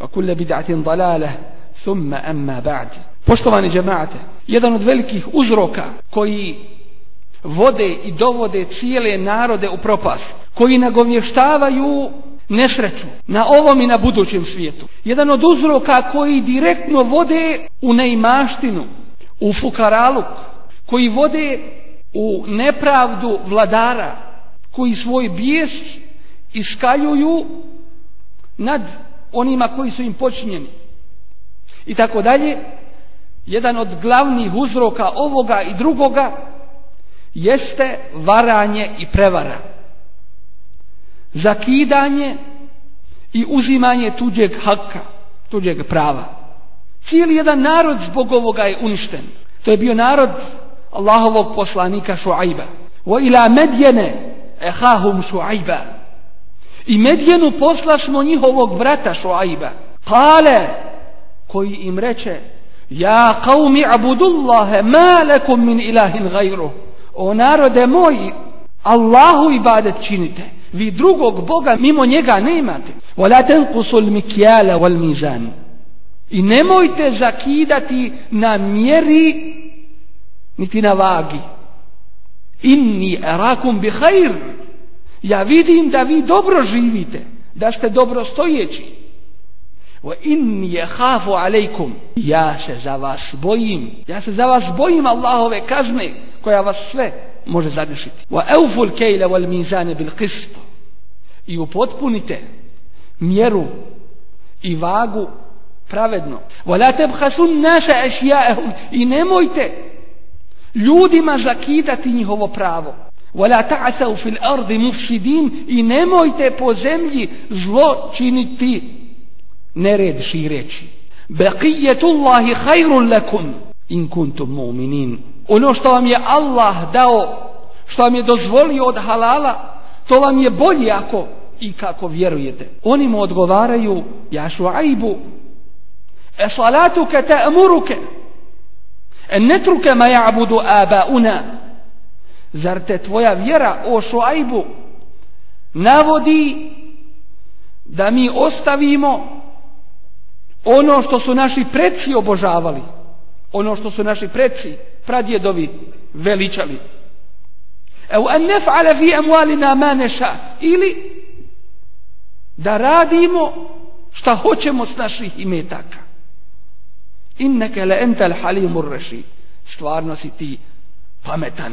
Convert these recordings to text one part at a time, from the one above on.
وكل Poštovani džemate, jedan od velikih uzroka koji vode i dovode cijele narode u propast, koji nagovještavaju nesreću na ovom i na budućem svijetu. Jedan od uzroka koji direktno vode u neimaštinu, u fukaraluk, koji vode u nepravdu vladara, koji svoj bijes iskaljuju nad onima koji su im počinjeni. I tako dalje, jedan od glavnih uzroka ovoga i drugoga jeste varanje i prevara. Zakidanje i uzimanje tuđeg haka, tuđeg prava. Cijeli jedan narod zbog ovoga je uništen. To je bio narod Allahovog poslanika Šuajba. Wa ila medjene ehahum Šuajba. I Medjenu poslašmo njihovog brata Šuajba. Kale, koji im reče, Ja qavmi abudullahe, ma lekum min ilahin gajru. O narode moji, Allahu ibadet činite. Vi drugog Boga mimo njega nemate. Wala tenkusul mikijala wal mizan. I nemojte zakidati na mjeri niti na vagi. Inni erakum bi ja vidim da vi dobro živite, da ste dobro stojeći. Wa inni Ja se za vas bojim. Ja se za vas bojim Allahove kazne koja vas sve može zadesiti. Wa al-kayla wal mizan bil qist. I upotpunite mjeru i vagu pravedno. Wa la an nasa I nemojte ljudima zakidati njihovo pravo. Wala ta'asav fil ardi mufsidin i nemojte po zemlji zlo činiti nered šireći. Baqiyyatullahi khairun lakum in kuntum mu'minin. Ono što vam je Allah dao, što vam je dozvolio od halala, to vam je bolje ako i kako vjerujete. Oni mu odgovaraju, ja šuajbu, e salatuke te amuruke, e netruke ma una. abauna, Zar te tvoja vjera, o Šuajbu, navodi da mi ostavimo ono što su naši preci obožavali, ono što su naši preci, pradjedovi, veličali. evo en nef'ale fi amwalina ma Ili da radimo šta hoćemo s naših imetaka. Inneke le entel halimur reši. Stvarno si ti pametan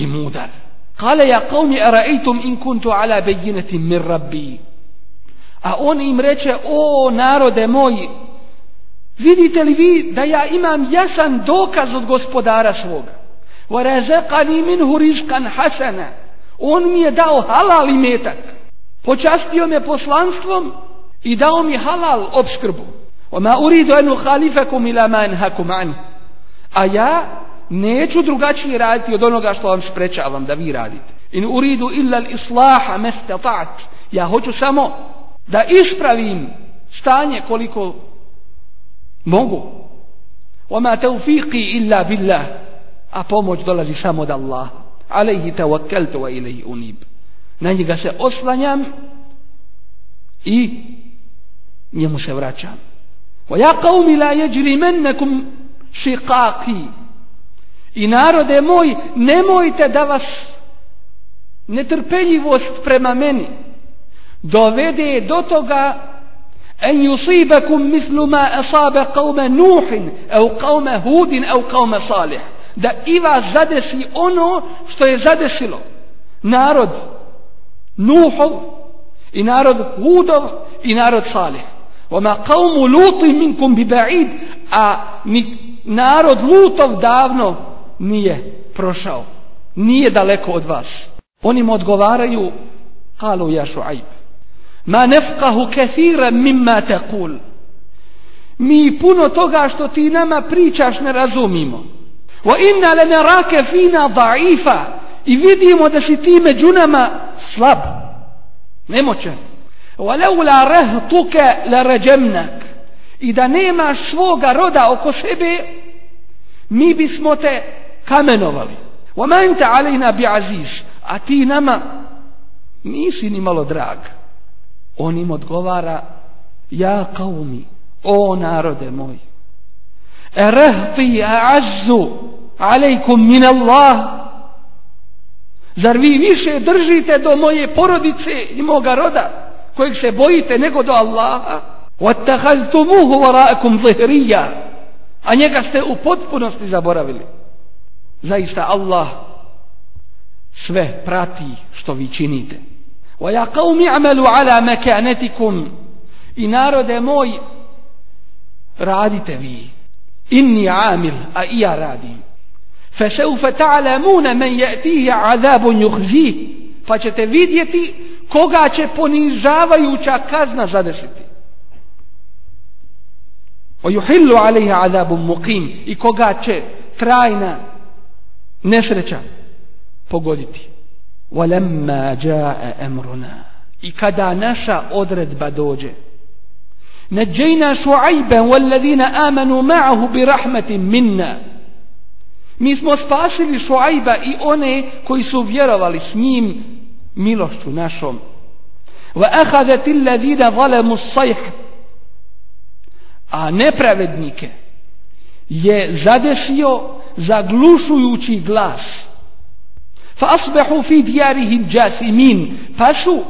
i mudar. Kale ja qavmi ara'itum in kuntu ala bejineti min rabbi. A on im reče, o narode moji, vidite li vi da ja imam jasan dokaz od gospodara svoga? Wa razaqani minhu rizqan hasana. On mi je dao halal i Počastio me poslanstvom i dao mi halal obskrbu. Wa ma uridu an ukhalifakum ila ma anhakum A ja neću drugačije raditi od onoga što vam sprečavam da vi radite. In uridu illa l'islaha mestata'at. Ja hoću samo da ispravim stanje koliko mogu. Oma teufiqi illa billah. A pomoć dolazi samo od Allah alehi tawakkeltu wa ilaihi unib. Na njega se oslanjam i njemu se vraćam. Wa ja qawmi la yajrimannakum shiqaqi i narode moj, nemojte da vas netrpeljivost prema meni dovede do toga en yusibakum mislu ma asabe qavme Nuhin, ev qavme Hudin, au qavme Salih. Da i vas zadesi ono što je zadesilo narod Nuhov i narod Hudov i narod Salih. Oma qavmu Luti minkum ba'id, a narod Lutov davno nije prošao. Nije daleko od vas. Oni mu odgovaraju Kalu ja šuajb. Ma nefkahu kathira mimma takul. Mi puno toga što ti nama pričaš ne razumimo. Wa inna rake fina da'ifa. I vidimo da si ti među nama slab. Nemoćan. Wa rehtuke le ređemnak I da nemaš svoga roda oko sebe, mi bismo te kamenovali. وَمَا ali bi aziz, A ti nama nisi ni malo drag. On im odgovara Ja kaumi, o narode moj. Erehti a'azzu alejkum min Allah. Zar vi više držite do moje porodice i moga roda, kojeg se bojite nego do Allaha? وَاتَّخَذْتُمُهُ وَرَاءَكُمْ ظِهْرِيَّا A njega ste u potpunosti zaboravili zaista Allah sve prati što vi činite. Wa ja qaumi amalu ala mekanetikum i narode moj radite vi. Inni amil, a i ja radim. sawfa ta'lamun man ya'tihi 'adabun yukhzih. Pa ćete vidjeti koga će ponižavajuća kazna zadesiti. Wa yuhillu 'alayhi 'adabun muqim i koga će trajna nesreća pogoditi. Walamma jaa amruna. I kada naša odredba dođe. Najjina Shu'ayban wal ladina amanu ma'ahu bi rahmatin minna. Mi smo spasili Shu'ayba i one koji su vjerovali s njim milošću našom. Wa akhadhati alladhina zalamu as-sayh. A nepravednike je zadesio zaglušujući glas. Fa asbehu fi dijarihim džasimin, pa su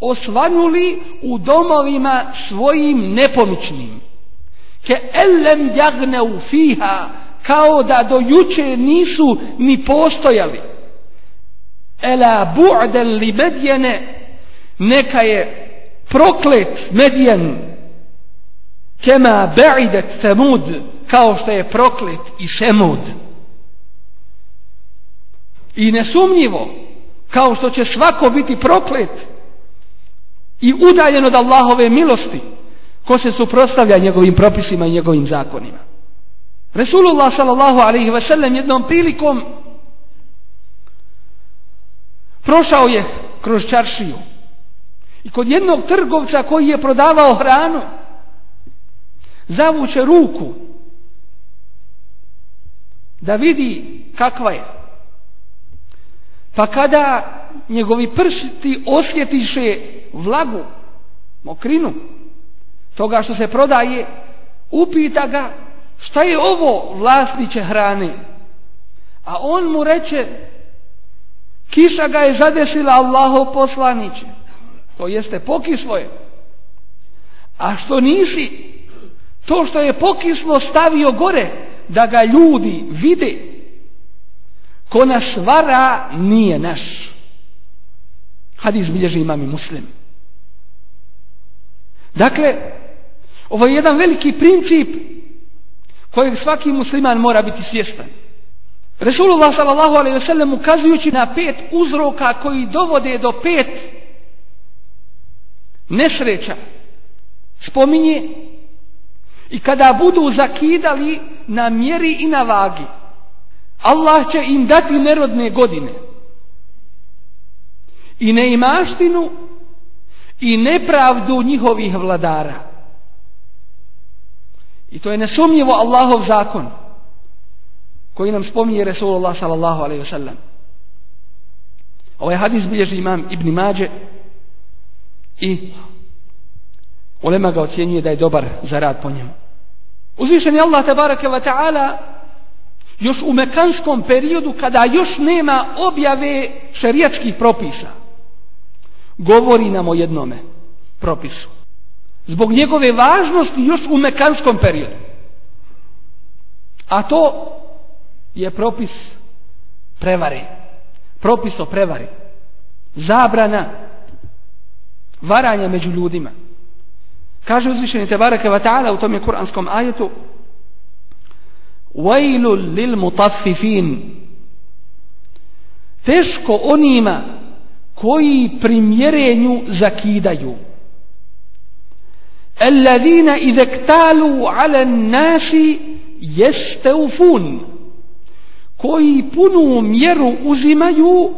osvanuli u domovima svojim nepomičnim. Ke ellem jagne u fiha, kao da do juče nisu ni postojali. Ela bu'den li medjene, neka je proklet medjen, kema be'idet samud, kao što je proklet i šemud I nesumnjivo, kao što će svako biti proklet i udaljen od Allahove milosti, ko se suprostavlja njegovim propisima i njegovim zakonima. Resulullah sallallahu alaihi jednom prilikom prošao je kroz čaršiju i kod jednog trgovca koji je prodavao hranu zavuče ruku da vidi kakva je. Pa kada njegovi pršti osjetiše vlagu, mokrinu, toga što se prodaje, upita ga šta je ovo vlasniće hrane. A on mu reče, kiša ga je zadesila Allahov poslaniće. To jeste pokislo je. A što nisi, to što je pokislo stavio gore, da ga ljudi vide. Ko nas vara nije naš. Hadis bilježi imam i muslim. Dakle, ovo je jedan veliki princip kojeg svaki musliman mora biti svjestan. Resulullah sallallahu alejhi ve sellem ukazujući na pet uzroka koji dovode do pet nesreća spominje i kada budu zakidali na mjeri i na vagi, Allah će im dati nerodne godine. I neimaštinu i nepravdu njihovih vladara. I to je nesumnjivo Allahov zakon koji nam spominje Resulullah sallallahu alaihi wasallam. Ovaj hadis bilježi imam Ibni Mađe i Ulema ga ocjenjuje da je dobar za rad po njemu. Uzvišen je Allah tabaraka wa ta'ala još u mekanskom periodu kada još nema objave šerijačkih propisa. Govori nam o jednome propisu. Zbog njegove važnosti još u mekanskom periodu. A to je propis prevare. Propis o prevari. Zabrana varanja među ljudima. Kaže uzvišeni Tebareke Vata'ala u tom je kuranskom ajetu Vajlul lil mutaffifin Teško onima koji primjerenju mjerenju zakidaju. Alladina izektalu ala nasi jesteufun koji punu mjeru uzimaju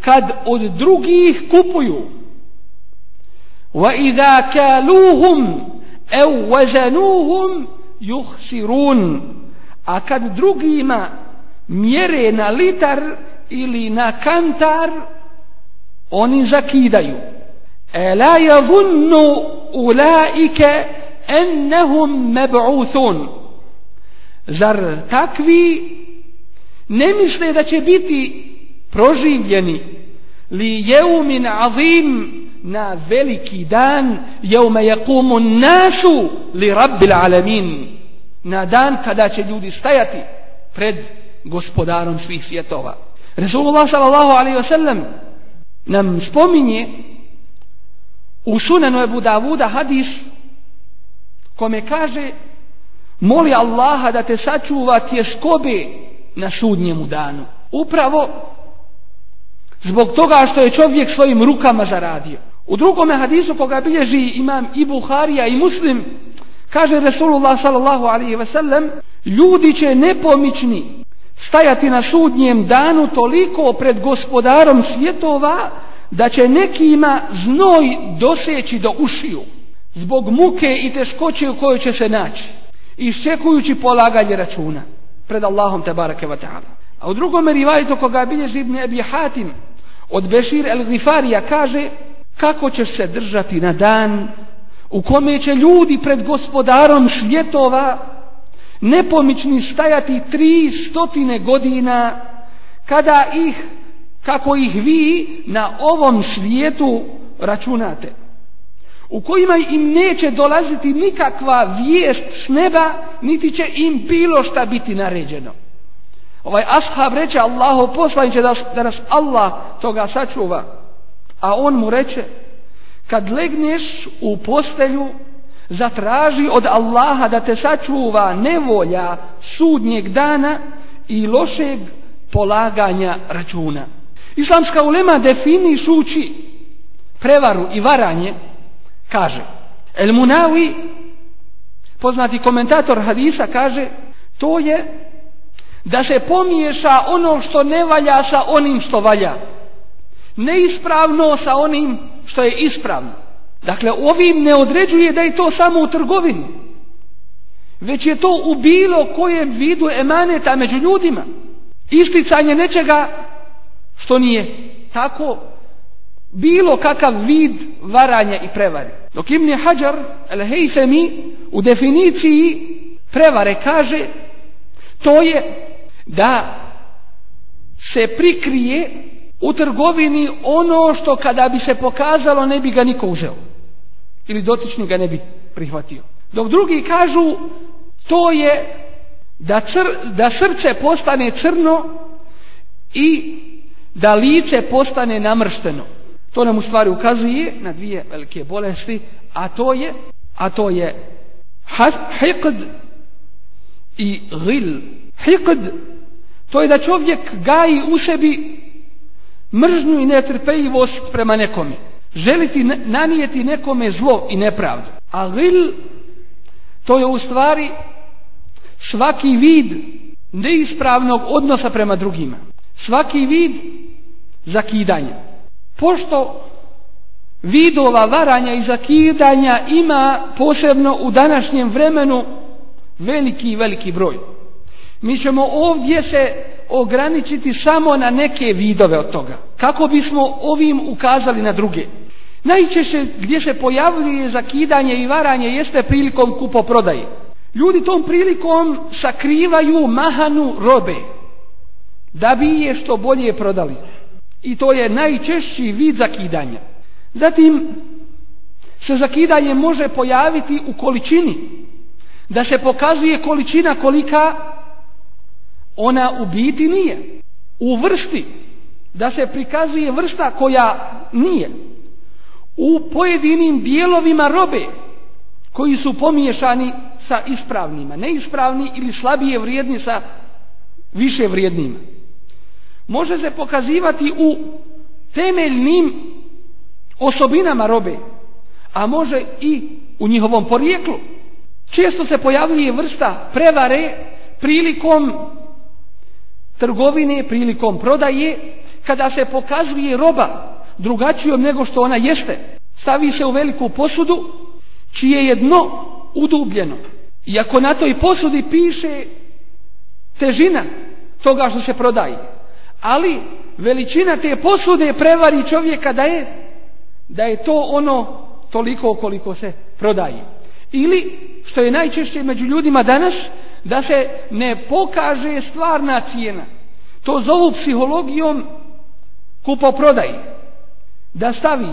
kad od drugih kupuju. وإذا كالوهم أو وزنوهم يخسرون a kad drugima mjere na litar ili na kantar oni zakidaju ela yadhunnu ulaike ennehum meb'uthun zar takvi ne misle da će biti proživljeni li jeumin azim na veliki dan jeume jakumu nasu li rabbil alamin na dan kada će ljudi stajati pred gospodarom svih svjetova Resulullah sallallahu alaihi wasallam nam spominje u sunanu Ebu Davuda hadis kome kaže moli Allaha da te sačuva tjeskobe na sudnjemu danu upravo zbog toga što je čovjek svojim rukama zaradio u drugome hadisu koga bilježi imam i Buharija i Muslim, kaže Resulullah sallallahu alaihi wasallam, ljudi će nepomični stajati na sudnjem danu toliko pred gospodarom svjetova da će nekima znoj doseći do ušiju zbog muke i teškoće u kojoj će se naći iščekujući polaganje računa pred Allahom te barake wa ta'ala. A u drugom rivajtu koga bilježi Ibn Abi od Bešir el-Gifarija kaže kako će se držati na dan u kome će ljudi pred gospodarom svjetova nepomični stajati tri stotine godina kada ih, kako ih vi na ovom svijetu računate, u kojima im neće dolaziti nikakva vijest s neba, niti će im bilo šta biti naređeno. Ovaj ashab reče Allaho poslaniće da, da nas Allah toga sačuva. A on mu reče, kad legneš u postelju, zatraži od Allaha da te sačuva nevolja sudnjeg dana i lošeg polaganja računa. Islamska ulema definišući prevaru i varanje kaže El Munawi poznati komentator hadisa kaže to je da se pomiješa ono što ne valja sa onim što valja neispravno sa onim što je ispravno. Dakle, ovim ne određuje da je to samo u trgovini, već je to u bilo kojem vidu emaneta među ljudima. Isticanje nečega što nije tako bilo kakav vid varanja i prevare. Dok im Hajar hađar, u definiciji prevare kaže to je da se prikrije u trgovini ono što kada bi se pokazalo ne bi ga niko uzeo ili dotični ga ne bi prihvatio. Dok drugi kažu to je da, da srce postane crno i da lice postane namršteno. To nam u stvari ukazuje na dvije velike bolesti, a to je, a to je hiqd i ghil. Hiqd, to je da čovjek gaji u sebi mržnju i netrpeljivost prema nekome, želiti nanijeti nekome zlo i nepravdu. A to je u stvari svaki vid neispravnog odnosa prema drugima, svaki vid zakidanja. Pošto vidova varanja i zakidanja ima posebno u današnjem vremenu veliki, i veliki broj. Mi ćemo ovdje se ograničiti samo na neke vidove od toga. Kako bismo ovim ukazali na druge. Najčešće gdje se pojavljuje zakidanje i varanje jeste prilikom kupoprodaje. Ljudi tom prilikom sakrivaju mahanu robe da bi je što bolje prodali. I to je najčešći vid zakidanja. Zatim se zakidanje može pojaviti u količini. Da se pokazuje količina kolika ona u biti nije. U vrsti da se prikazuje vrsta koja nije. U pojedinim dijelovima robe koji su pomiješani sa ispravnima, neispravni ili slabije vrijedni sa više vrijednima. Može se pokazivati u temeljnim osobinama robe, a može i u njihovom porijeklu. Često se pojavljuje vrsta prevare prilikom trgovine prilikom prodaje kada se pokazuje roba drugačijom nego što ona jeste stavi se u veliku posudu čije je dno udubljeno i ako na toj posudi piše težina toga što se prodaje ali veličina te posude prevari čovjeka da je da je to ono toliko koliko se prodaje ili što je najčešće među ljudima danas da se ne pokaže stvarna cijena. To zovu psihologijom kupoprodaji. Da stavi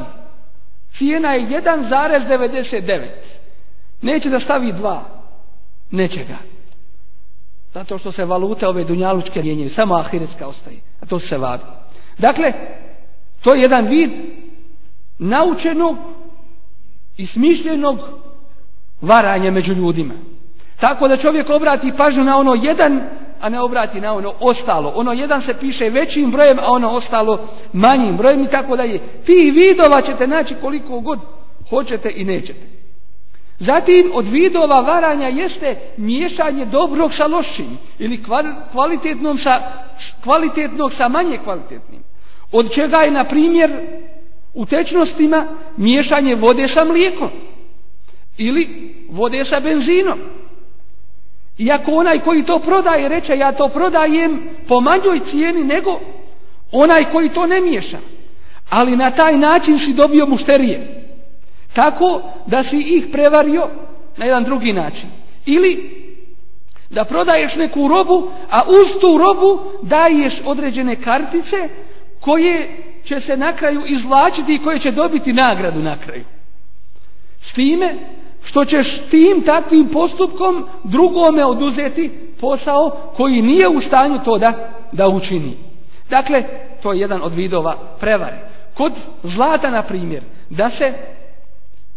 cijena je 1,99. Neće da stavi 2. Nečega. Zato što se valute ove dunjalučke mijenjaju, samo ahiretska ostaje, a to se vabi. Dakle, to je jedan vid naučenog i smišljenog varanja među ljudima. Tako da čovjek obrati pažnju na ono jedan, a ne obrati na ono ostalo. Ono jedan se piše većim brojem, a ono ostalo manjim brojem i tako dalje. Ti vidova ćete naći koliko god hoćete i nećete. Zatim od vidova varanja jeste miješanje dobrog sa lošim ili kvalitetnom sa, kvalitetnog sa manje kvalitetnim. Od čega je, na primjer, u tečnostima miješanje vode sa mlijekom ili vode sa benzinom iako onaj koji to prodaje reče ja to prodajem po manjoj cijeni nego onaj koji to ne miješa. Ali na taj način si dobio mušterije. Tako da si ih prevario na jedan drugi način. Ili da prodaješ neku robu, a uz tu robu daješ određene kartice koje će se na kraju izvlačiti i koje će dobiti nagradu na kraju. S time što ćeš tim takvim postupkom drugome oduzeti posao koji nije u stanju to da, da učini. Dakle, to je jedan od vidova prevare. Kod zlata, na primjer, da se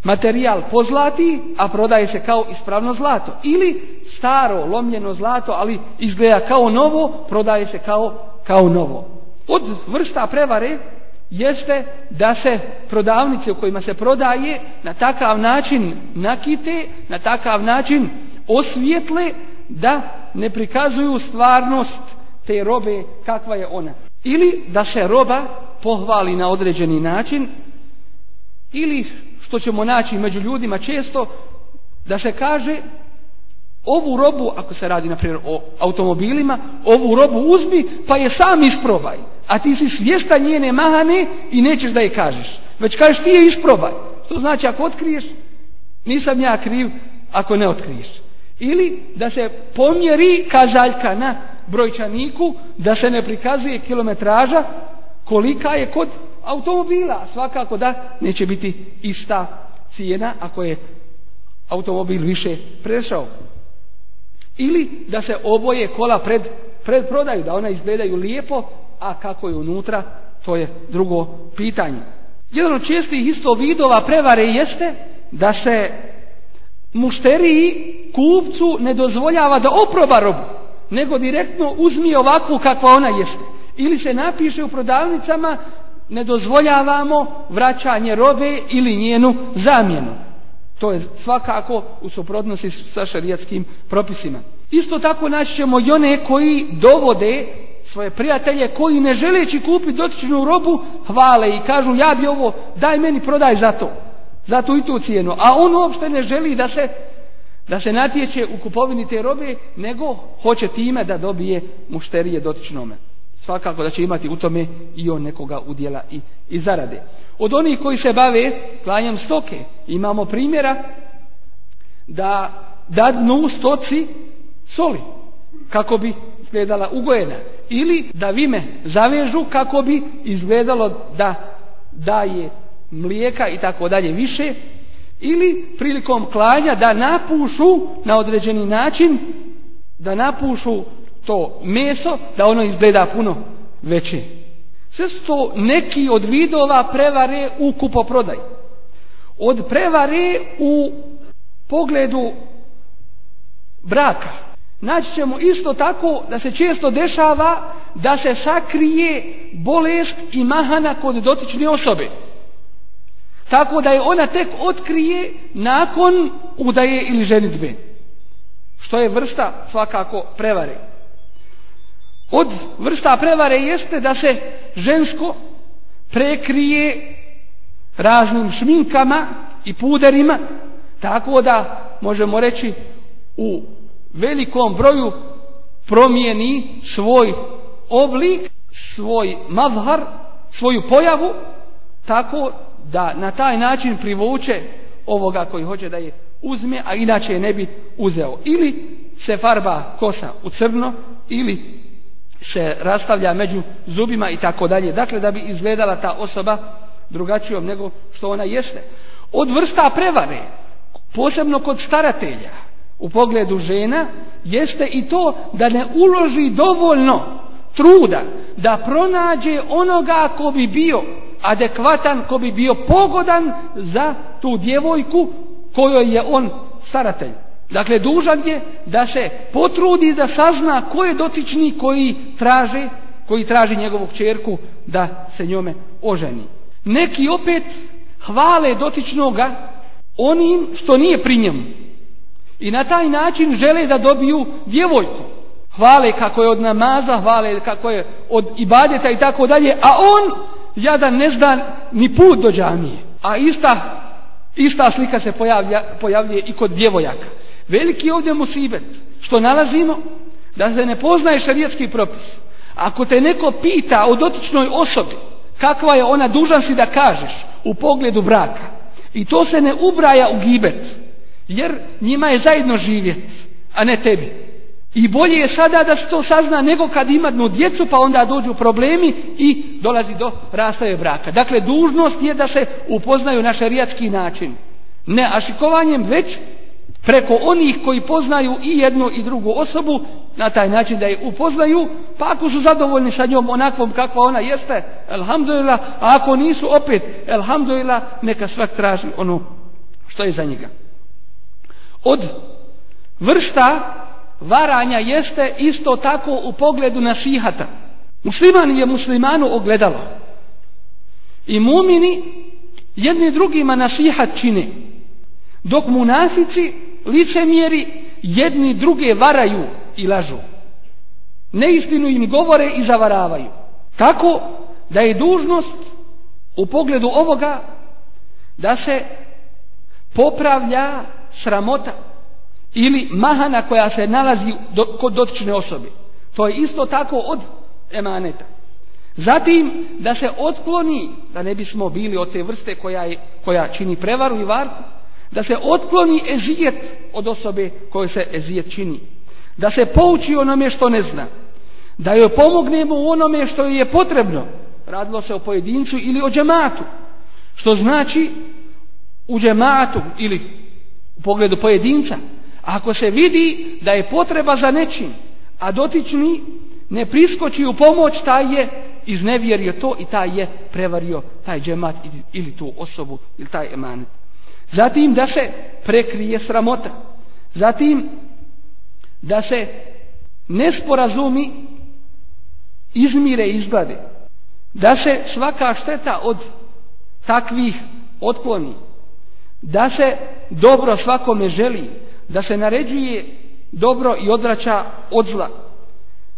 materijal pozlati, a prodaje se kao ispravno zlato. Ili staro, lomljeno zlato, ali izgleda kao novo, prodaje se kao, kao novo. Od vrsta prevare jeste da se prodavnice u kojima se prodaje na takav način nakite, na takav način osvijetle da ne prikazuju stvarnost te robe kakva je ona. Ili da se roba pohvali na određeni način ili što ćemo naći među ljudima često da se kaže Ovu robu, ako se radi na primjer o automobilima, ovu robu uzmi pa je sam isprobaj. A ti si svjesta njene mahane i nećeš da je kažeš. Već kažeš ti je isprobaj. To znači ako otkriješ, nisam ja kriv ako ne otkriješ. Ili da se pomjeri kazaljka na brojčaniku, da se ne prikazuje kilometraža kolika je kod automobila. Svakako da neće biti ista cijena ako je automobil više prešao ili da se oboje kola pred, pred prodaju, da ona izgledaju lijepo, a kako je unutra, to je drugo pitanje. Jedan od čestih isto vidova prevare jeste da se mušteriji kupcu ne dozvoljava da oproba robu, nego direktno uzmi ovakvu kakva ona jeste. Ili se napiše u prodavnicama ne dozvoljavamo vraćanje robe ili njenu zamjenu. To je svakako u suprotnosti sa šarijatskim propisima. Isto tako naći ćemo i one koji dovode svoje prijatelje koji ne želeći kupiti dotičnu robu hvale i kažu ja bi ovo daj meni prodaj za to za tu i tu cijenu a on uopšte ne želi da se da se natječe u kupovini te robe nego hoće time da dobije mušterije dotičnome svakako da će imati u tome i on nekoga udjela i, i zarade. Od onih koji se bave klanjem stoke imamo primjera da dadnu stoci soli kako bi izgledala ugojena ili da vime zavežu kako bi izgledalo da daje mlijeka i tako dalje više ili prilikom klanja da napušu na određeni način da napušu to meso da ono izgleda puno veće. Sve su to neki od vidova prevare u kupoprodaji. Od prevare u pogledu braka. Naći ćemo isto tako da se često dešava da se sakrije bolest i mahana kod dotične osobe. Tako da je ona tek otkrije nakon udaje ili ženitbe. Što je vrsta svakako prevare od vrsta prevare jeste da se žensko prekrije raznim šminkama i puderima, tako da možemo reći u velikom broju promijeni svoj oblik, svoj mazhar, svoju pojavu, tako da na taj način privuče ovoga koji hoće da je uzme, a inače je ne bi uzeo. Ili se farba kosa u crno, ili se rastavlja među zubima i tako dalje. Dakle, da bi izgledala ta osoba drugačijom nego što ona jeste. Od vrsta prevare, posebno kod staratelja, u pogledu žena, jeste i to da ne uloži dovoljno truda da pronađe onoga ko bi bio adekvatan, ko bi bio pogodan za tu djevojku kojoj je on staratelj. Dakle, dužan je da se potrudi da sazna ko je dotični koji traže, koji traži njegovog čerku da se njome oženi. Neki opet hvale dotičnoga onim što nije pri njemu. I na taj način žele da dobiju djevojku. Hvale kako je od namaza, hvale kako je od ibadeta i tako dalje, a on jadan ne zna ni put do džamije. A ista, ista slika se pojavlja, pojavljuje i kod djevojaka. Veliki je ovdje musibet što nalazimo da se ne poznaje šarijetski propis. Ako te neko pita o dotičnoj osobi kakva je ona dužan si da kažeš u pogledu braka i to se ne ubraja u gibet jer njima je zajedno živjet a ne tebi. I bolje je sada da se to sazna nego kad imadnu djecu pa onda dođu problemi i dolazi do rastave braka. Dakle, dužnost je da se upoznaju na šarijatski način. Ne ašikovanjem, već preko onih koji poznaju i jednu i drugu osobu na taj način da je upoznaju pa ako su zadovoljni sa njom onakvom kakva ona jeste elhamdulillah a ako nisu opet elhamdulillah neka svak traži ono što je za njega od vrsta varanja jeste isto tako u pogledu na šihata. musliman je muslimanu ogledalo i mumini jedni drugima na šihat čine dok munafici licemjeri jedni druge varaju i lažu. Neistinu im govore i zavaravaju. Tako da je dužnost u pogledu ovoga da se popravlja sramota ili mahana koja se nalazi kod dotične osobe. To je isto tako od emaneta. Zatim da se otkloni, da ne bismo bili od te vrste koja, je, koja čini prevaru i varku, da se otkloni ezijet od osobe koje se ezijet čini. Da se pouči onome što ne zna. Da joj pomognemo u onome što joj je potrebno. Radilo se o pojedincu ili o džematu. Što znači u džematu ili u pogledu pojedinca. Ako se vidi da je potreba za nečim, a dotični ne priskoči u pomoć, taj je iznevjerio to i taj je prevario taj džemat ili tu osobu ili taj emanet. Zatim da se prekrije sramota. Zatim da se nesporazumi izmire izglade. Da se svaka šteta od takvih otkloni. Da se dobro svakome želi. Da se naređuje dobro i odraća od zla.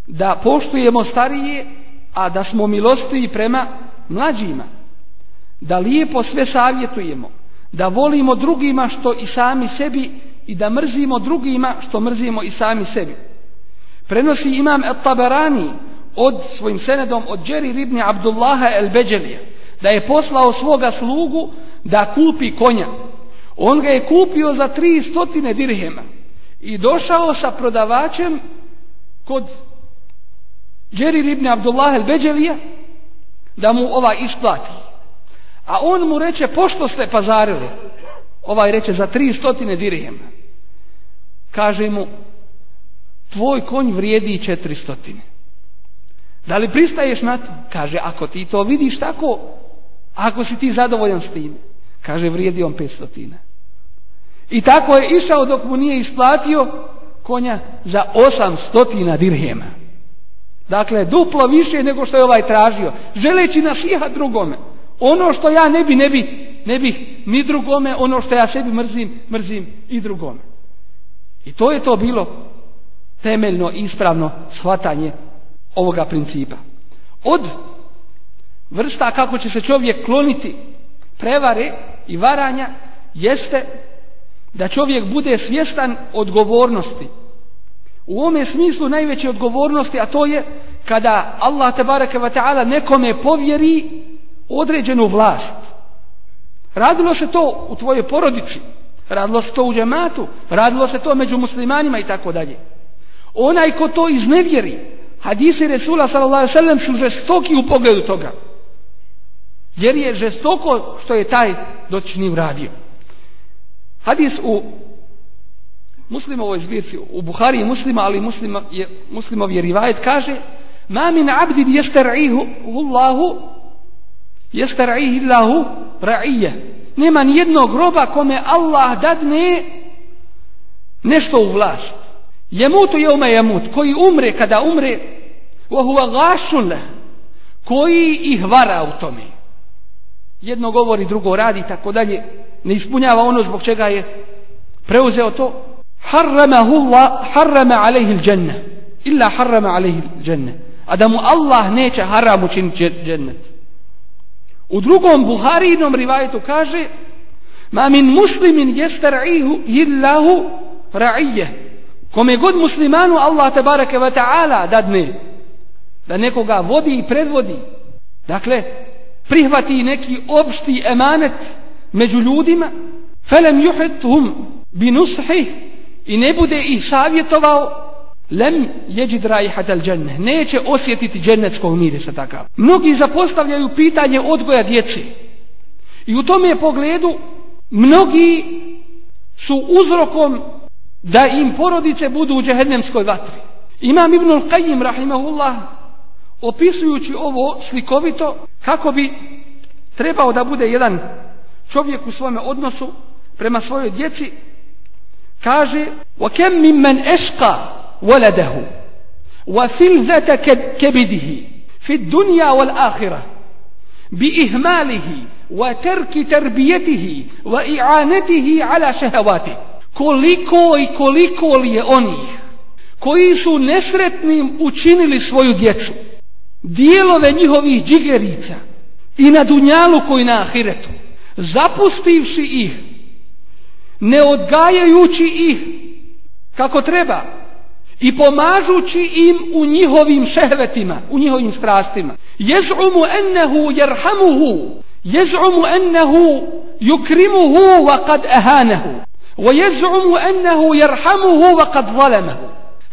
Da poštujemo starije, a da smo milostivi prema mlađima. Da lijepo sve savjetujemo da volimo drugima što i sami sebi i da mrzimo drugima što mrzimo i sami sebi. Prenosi imam At-Tabarani od svojim senedom od Džeri Ribni Abdullaha El Beđelija da je poslao svoga slugu da kupi konja. On ga je kupio za tri stotine dirhema i došao sa prodavačem kod Džeri Ribni Abdullaha El Beđelija da mu ova isplati. A on mu reče, pošto ste pazarili? Ovaj reče, za tri stotine dirijem. Kaže mu, tvoj konj vrijedi i četiri stotine. Da li pristaješ na to? Kaže, ako ti to vidiš tako, ako si ti zadovoljan s tim, kaže, vrijedi on pet stotina. I tako je išao dok mu nije isplatio konja za osam stotina dirhema. Dakle, duplo više nego što je ovaj tražio, želeći nasihat drugome. Ono što ja ne bi, ne bi, ne bih ni drugome, ono što ja sebi mrzim, mrzim i drugome. I to je to bilo temeljno ispravno shvatanje ovoga principa. Od vrsta kako će se čovjek kloniti prevare i varanja jeste da čovjek bude svjestan odgovornosti. U ovome smislu najveće odgovornosti, a to je kada Allah te nekome povjeri određenu vlast. Radilo se to u tvojoj porodici, radilo se to u džematu, radilo se to među muslimanima i tako dalje. Onaj ko to iznevjeri, hadisi Resula s.a.v. su žestoki u pogledu toga. Jer je žestoko što je taj dočini uradio. Hadis u muslimovoj zbirci, u Buhari je muslima, ali muslima je, muslimov je rivajet, kaže Ma min abdin jester'ihu Allahu Jestara'ihi raihillahu ra'ije. Nema ni jednog roba kome Allah dadne nešto u vlast. Jemutu jeuma jemut, koji umre kada umre, vohuva gašun koji ih vara u tome. Jedno govori, drugo radi, tako dalje. Ne ispunjava ono zbog čega je preuzeo to. Harramahu Allah, harrama alaihi dženne. Illa harrama alaihi dženne. A da mu Allah neće haram učiniti džennet. U drugom Buharinom rivajetu kaže Ma min muslimin ra'ihu illahu ra'ije. Kome god muslimanu Allah barake wa ta'ala dadne da nekoga vodi i predvodi. Dakle, prihvati neki opšti emanet među ljudima felem juhethum bi nushih i ne bude ih savjetovao Lem draji hatel dženne. Neće osjetiti džennetskog mirisa takav. Mnogi zapostavljaju pitanje odgoja djeci I u tom je pogledu mnogi su uzrokom da im porodice budu u džehennemskoj vatri. Imam Ibn Al-Qayyim, rahimahullah, opisujući ovo slikovito, kako bi trebao da bude jedan čovjek u svome odnosu prema svojoj djeci, kaže وَكَمْ مِمَّنْ أَشْقَى ولده وفلذة كبده في الدنيا والآخرة بإهماله وترك تربيته وإعانته على شهواته koliko i koliko li je onih koji su nesretnim učinili svoju djecu, dijelove njihovih džigerica i na dunjalu koji na ahiretu, zapustivši ih, ne odgajajući ih kako treba, i pomažući im u njihovim šehvetima, u njihovim strastima. Jez'umu ennehu jerhamuhu, jez'umu ennehu yukrimuhu wa kad ehanehu, wa jez'umu ennehu jerhamuhu wa kad zalemehu.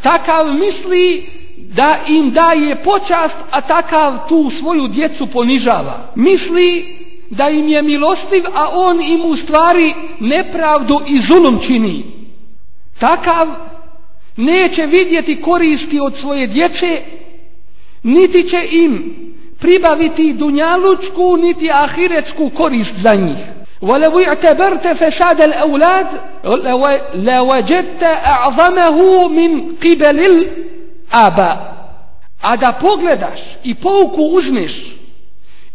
Takav misli da im daje počast, a takav tu svoju djecu ponižava. Misli da im je milostiv, a on im u stvari nepravdu i zulum čini. Takav neće vidjeti koristi od svoje djece, niti će im pribaviti dunjalučku niti ahiretsku korist za njih. ولو اعتبرت فساد min a da pogledaš i pouku uzmeš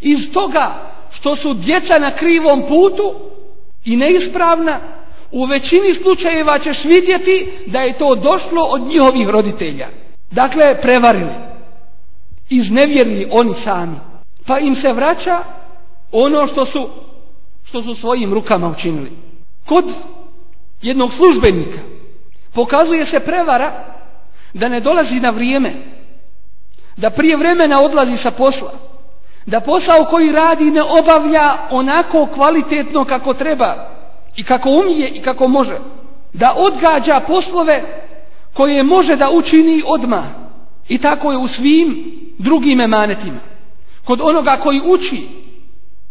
iz toga što su djeca na krivom putu i neispravna u većini slučajeva ćeš vidjeti da je to došlo od njihovih roditelja. Dakle, prevarili. Iznevjerili oni sami. Pa im se vraća ono što su, što su svojim rukama učinili. Kod jednog službenika pokazuje se prevara da ne dolazi na vrijeme, da prije vremena odlazi sa posla, da posao koji radi ne obavlja onako kvalitetno kako treba, i kako umije i kako može da odgađa poslove koje može da učini odmah i tako je u svim drugim emanetima kod onoga koji uči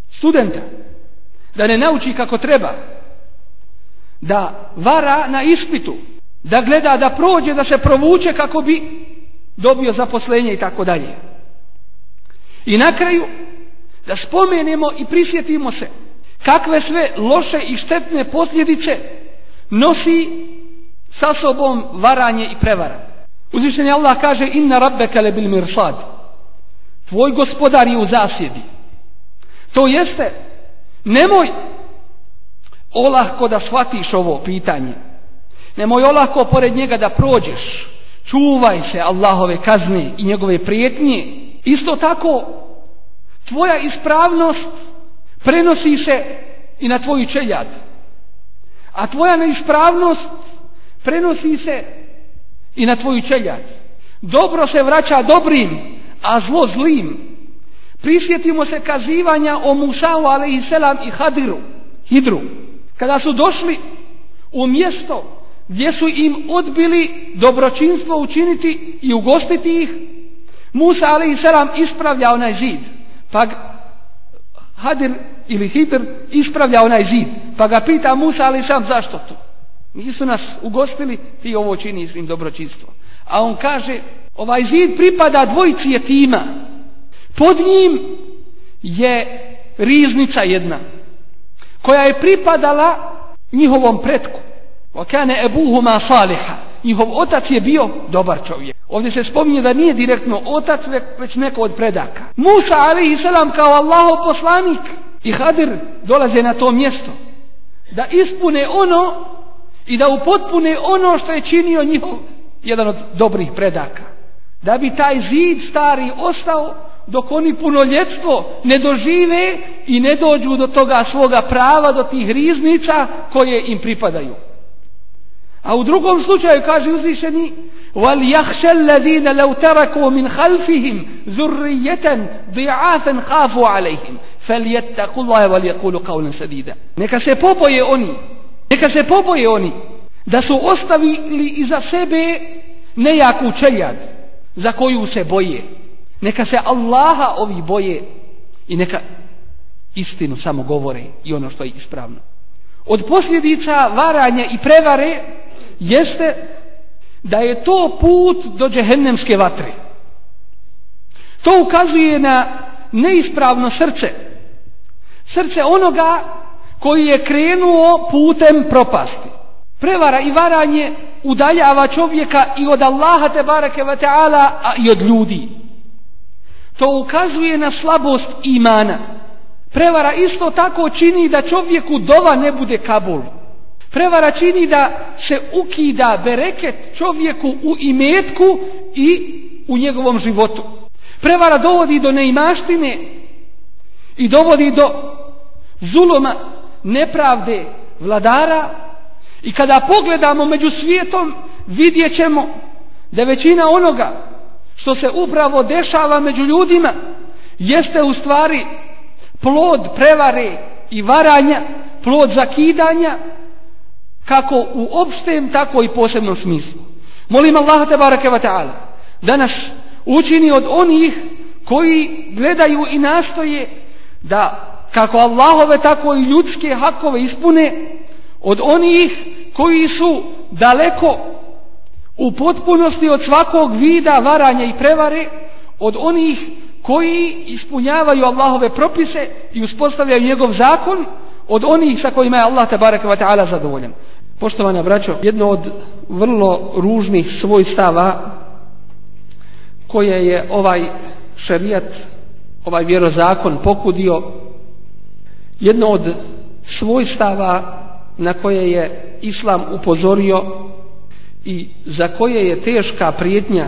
studenta da ne nauči kako treba da vara na ispitu da gleda da prođe da se provuče kako bi dobio zaposlenje i tako dalje i na kraju da spomenemo i prisjetimo se Kakve sve loše i štetne posljedice nosi sa sobom varanje i prevara. Uzvišenje Allah kaže inna rabbeke le bil mirsad. Tvoj gospodar je u zasjedi. To jeste, nemoj olahko da shvatiš ovo pitanje. Nemoj olahko pored njega da prođeš. Čuvaj se Allahove kazne i njegove prijetnje. Isto tako, tvoja ispravnost Prenosi se i na tvoju čeljad. A tvoja neispravnost prenosi se i na tvoju čeljad. Dobro se vraća dobrim, a zlo zlim. Prisjetimo se kazivanja o Musau selam i Hadiru, Hidru. Kada su došli u mjesto gdje su im odbili dobročinstvo učiniti i ugostiti ih, Musa selam ispravlja onaj zid. Pa Hadir ili Hidr ispravlja onaj zid. Pa ga pita Musa, ali sam zašto to? Nisu nas ugostili, ti ovo čini svim dobročinstvo. A on kaže, ovaj zid pripada dvojici tima, Pod njim je riznica jedna, koja je pripadala njihovom pretku. okane ebuhuma saliha njihov otac je bio dobar čovjek. Ovdje se spominje da nije direktno otac, već neko od predaka. Musa ali selam kao allaho poslanik i Hadir dolaze na to mjesto da ispune ono i da upotpune ono što je činio njihov jedan od dobrih predaka. Da bi taj zid stari ostao dok oni punoljetstvo ne dožive i ne dođu do toga svoga prava, do tih riznica koje im pripadaju. A u drugom slučaju kaže uzvišeni وَلْيَخْشَ الَّذِينَ لَوْ تَرَكُوا مِنْ خَلْفِهِمْ ذُرِّيَّةً ضِعَافًا خَافُوا عَلَيْهِمْ فَلْيَتَّقُوا اللَّهَ وَلْيَقُولُوا قَوْلًا سَدِيدًا Neka se popoje oni, neka se popoje oni da su ostavili iza sebe nejaku čeljad za koju se boje. Neka se Allaha ovi boje i neka istinu samo govore i ono što je ispravno. Od posljedica varanja i prevare jeste da je to put do džehennemske vatre. To ukazuje na neispravno srce. Srce onoga koji je krenuo putem propasti. Prevara i varanje udaljava čovjeka i od Allaha te barake ve taala a i od ljudi. To ukazuje na slabost imana. Prevara isto tako čini da čovjeku dova ne bude kabul. Prevara čini da se ukida bereket čovjeku u imetku i u njegovom životu. Prevara dovodi do neimaštine i dovodi do zuloma, nepravde vladara i kada pogledamo među svijetom vidjet ćemo da većina onoga što se upravo dešava među ljudima jeste u stvari plod prevare i varanja, plod zakidanja kako u opštem, tako i posebnom smislu. Molim Allaha te ta'ala da nas učini od onih koji gledaju i nastoje da kako Allahove, tako i ljudske hakove ispune od onih koji su daleko u potpunosti od svakog vida varanja i prevare, od onih koji ispunjavaju Allahove propise i uspostavljaju njegov zakon, od onih sa kojima je Allah tabaraka wa ta'ala zadovoljan. Poštovana braćo, jedno od vrlo ružnih svojstava koje je ovaj šerijat, ovaj vjerozakon pokudio, jedno od svojstava na koje je islam upozorio i za koje je teška prijetnja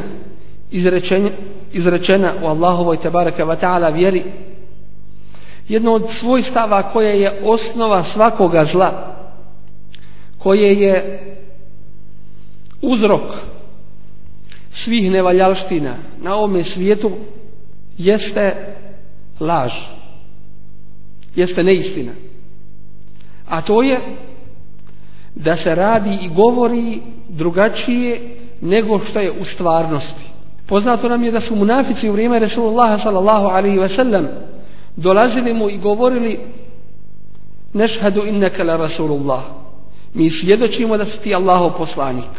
izrečena u Allahovoj tebareke wa ta'ala vjeri jedno od svojstava koje je osnova svakoga zla koje je uzrok svih nevaljalština na ovome svijetu jeste laž jeste neistina a to je da se radi i govori drugačije nego što je u stvarnosti poznato nam je da su munafici u vrijeme Resulullah sallallahu alaihi ve sellem dolazili mu i govorili nešhadu inneke la Rasulullah mi svjedočimo da si ti Allahov poslanik.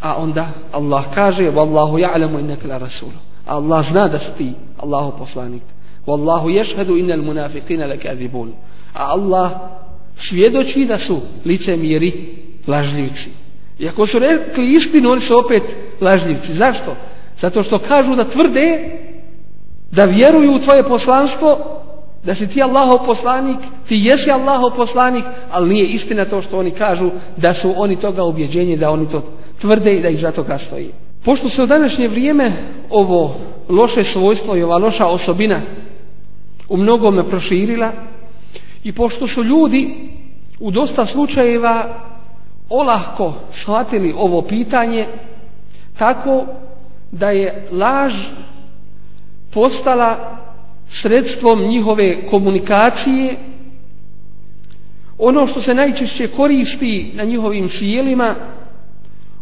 A onda Allah kaže Wallahu ja'lamu innaka la rasul. Allah zna da si ti Allahov poslanik. Wallahu yashhadu innal munafiqina lakazibun. A Allah svjedoči da su licemjeri lažljivci. I ako su rekli istinu, oni su opet lažljivci. Zašto? Zato što kažu da tvrde da vjeruju u tvoje poslanstvo, da si ti Allahov poslanik, ti jesi Allahov poslanik, ali nije istina to što oni kažu da su oni toga objeđenje, da oni to tvrde i da ih zato stoji. Pošto se u današnje vrijeme ovo loše svojstvo i ova loša osobina u mnogome proširila i pošto su ljudi u dosta slučajeva olahko shvatili ovo pitanje tako da je laž postala sredstvom njihove komunikacije ono što se najčešće koristi na njihovim sjelima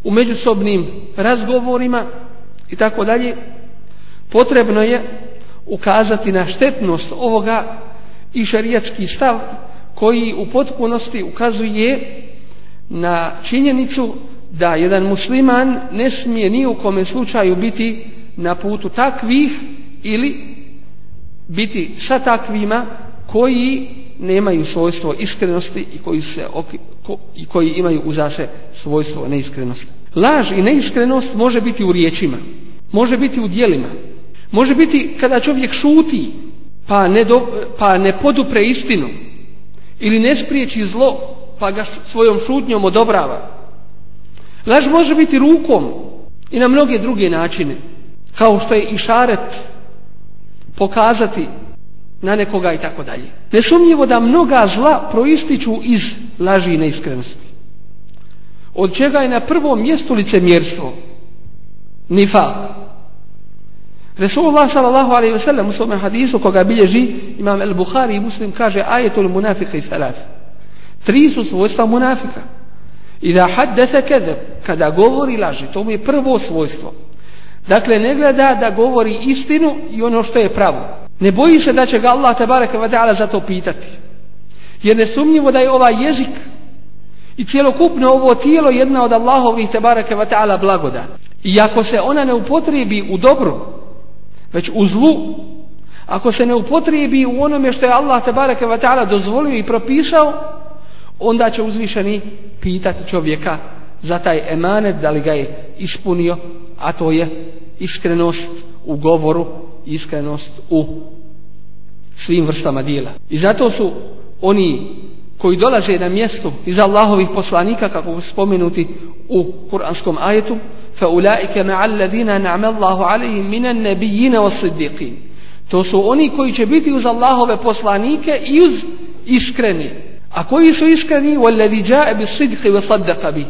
u međusobnim razgovorima i tako dalje potrebno je ukazati na štetnost ovoga i šarijački stav koji u potpunosti ukazuje na činjenicu da jedan musliman ne smije ni u kome slučaju biti na putu takvih ili biti sa takvima koji nemaju svojstvo iskrenosti i koji, se, koji imaju uzase svojstvo neiskrenosti. Laž i neiskrenost može biti u riječima, može biti u dijelima, može biti kada čovjek šuti pa ne, pa ne podupre istinu ili ne spriječi zlo pa ga svojom šutnjom odobrava. Laž može biti rukom i na mnoge druge načine, kao što je i šaret pokazati na nekoga i tako dalje. Nesumnjivo da mnoga zla proističu iz laži i neiskrenosti. Od čega je na prvom mjestu licemjerstvo, nifak. Resulullah sallallahu alaihi ve sellem u svome hadisu koga bilježi imam El bukhari i muslim kaže ajetul munafika i salaf. Tri su svojstva munafika. I da haddese kada govori laži, to mu je prvo svojstvo. Dakle, ne gleda da govori istinu i ono što je pravo. Ne boji se da će ga Allah tabaraka za to pitati. Jer nesumnjivo da je ovaj jezik i cijelokupno ovo tijelo jedna od Allahovih tabaraka blagoda. I ako se ona ne upotrijebi u dobro već u zlu, ako se ne upotrijebi u onome što je Allah tabaraka dozvolio i propisao, onda će uzvišeni pitati čovjeka za taj emanet, da li ga je ispunio, a to je iskrenost u govoru, iskrenost u svim vrstama dijela. I zato su oni koji dolaze na mjesto iz Allahovih poslanika, kako spomenuti u kuranskom ajetu, فَأُولَٰئِكَ مَعَ الَّذِينَ نَعْمَ اللَّهُ minan مِنَ To su oni koji će biti uz Allahove poslanike i uz iskreni. A koji su iskreni? وَالَّذِي جَاءَ wa وَصَدَّقَ بِهِ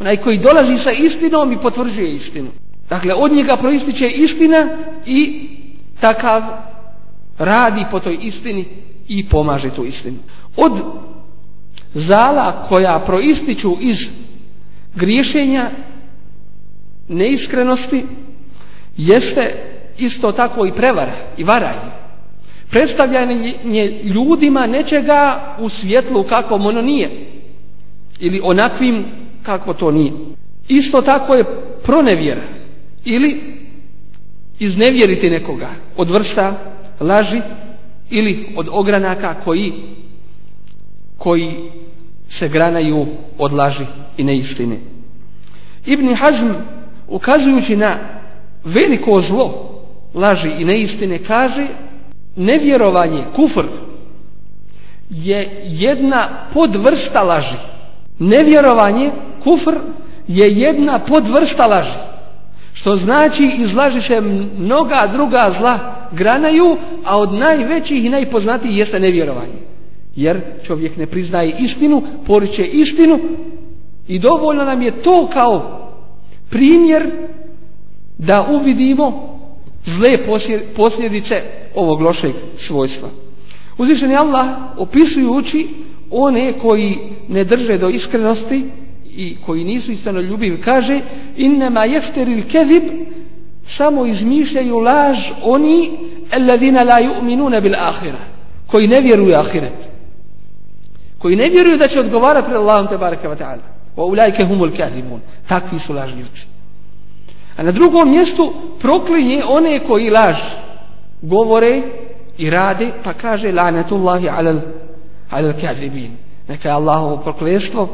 Onaj koji dolazi sa istinom i potvrđuje istinu. Dakle, od njega proističe istina i takav radi po toj istini i pomaže tu istinu. Od zala koja proističu iz griješenja neiskrenosti jeste isto tako i prevara i varanje. Predstavljanje ljudima nečega u svjetlu kakvom ono nije ili onakvim kako to nije? Isto tako je pronevjera ili iznevjeriti nekoga od vrsta laži ili od ogranaka koji, koji se granaju od laži i neistine. Ibn Hazm ukazujući na veliko zlo laži i neistine kaže nevjerovanje, kufr je jedna podvrsta laži Nevjerovanje, kufr, je jedna podvrsta laži. Što znači iz se mnoga druga zla granaju, a od najvećih i najpoznatijih jeste nevjerovanje. Jer čovjek ne priznaje istinu, poriče istinu i dovoljno nam je to kao primjer da uvidimo zle posljedice ovog lošeg svojstva. Uzvišeni Allah opisujući one koji ne drže do iskrenosti i koji nisu istano ljubivi kaže ma jefteril kezib samo izmišljaju laž oni alladina la yu'minuna bil ahira koji ne vjeruju ahiret koji ne vjeruju da će odgovarati pred Allahom te baraka wa ta'ala wa humul takvi su lažljivci a na drugom mjestu proklinje one koji laž govore i rade pa kaže lanetullahi alal halil kadribin. Neka je Allahovo prokleštvo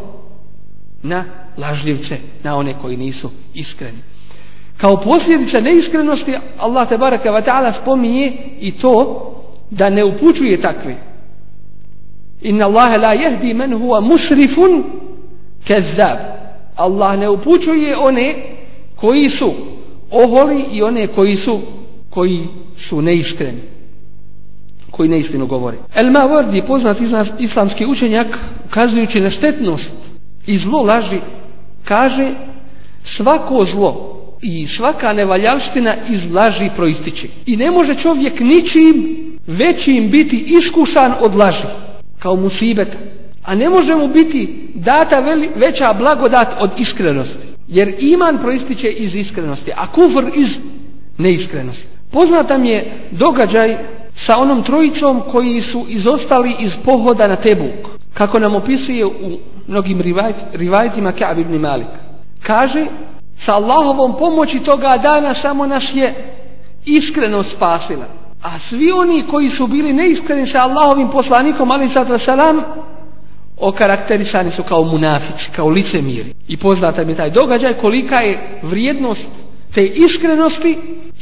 na lažljivce, na one koji nisu iskreni. Kao posljedica neiskrenosti Allah te baraka wa ta'ala spominje i to da ne upućuje takve. Inna Allahe la jehdi men huwa musrifun kezab. Allah ne upućuje one koji su oholi i one koji su koji su neiskreni koji neistinu govori. El je poznat islamski učenjak, ukazujući na štetnost i zlo laži, kaže svako zlo i svaka nevaljalština iz laži proističe. I ne može čovjek ničim većim biti iskušan od laži, kao musibeta. A ne može mu biti data veća blagodat od iskrenosti. Jer iman proističe iz iskrenosti, a kufr iz neiskrenosti. Poznatam je događaj sa onom trojicom koji su izostali iz pohoda na Tebuk, kako nam opisuje u mnogim rivajt, rivajtima Ka'b ibn Malik. Kaže, sa Allahovom pomoći toga dana samo nas je iskreno spasila. A svi oni koji su bili neiskreni sa Allahovim poslanikom, ali sad okarakterisani su kao munafici, kao licemiri. I poznata mi taj događaj kolika je vrijednost te iskrenosti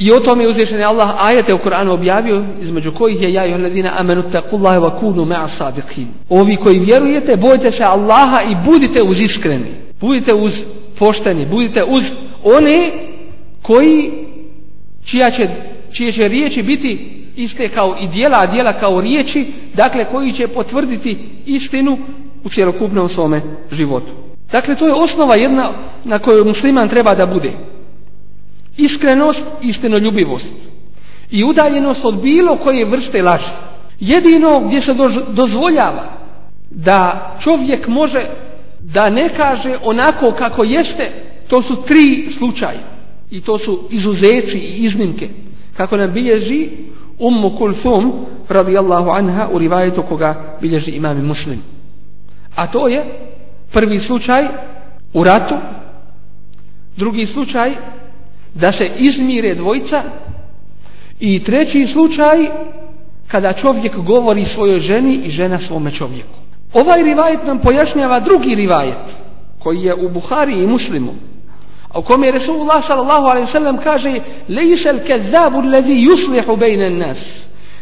i o tome je Allah ajete u Koranu objavio, između kojih je ja i hladina amenu taqullahi wa kunu ma'a sadiqin. Ovi koji vjerujete, bojite se Allaha i budite uz iskreni. Budite uz pošteni, budite uz one koji čija će, čije će riječi biti iste kao i dijela, a dijela kao riječi, dakle koji će potvrditi istinu u cjelokupnom svome životu. Dakle, to je osnova jedna na kojoj musliman treba da bude. Iskrenost istinoljubivost I udaljenost od bilo koje vrste laži. Jedino gdje se dozvoljava da čovjek može da ne kaže onako kako jeste, to su tri slučaja. I to su izuzeci i iznimke. Kako nam bilježi Ummu Kulthum radijallahu anha u rivajetu koga bilježi imam i muslim. A to je prvi slučaj u ratu, drugi slučaj da se izmire dvojca i treći slučaj kada čovjek govori svojoj ženi i žena svome čovjeku. Ovaj rivajet nam pojašnjava drugi rivajet koji je u Buhari i Muslimu a u kome je Resulullah sallallahu kaže lejsel kezabu lezi yuslihu nas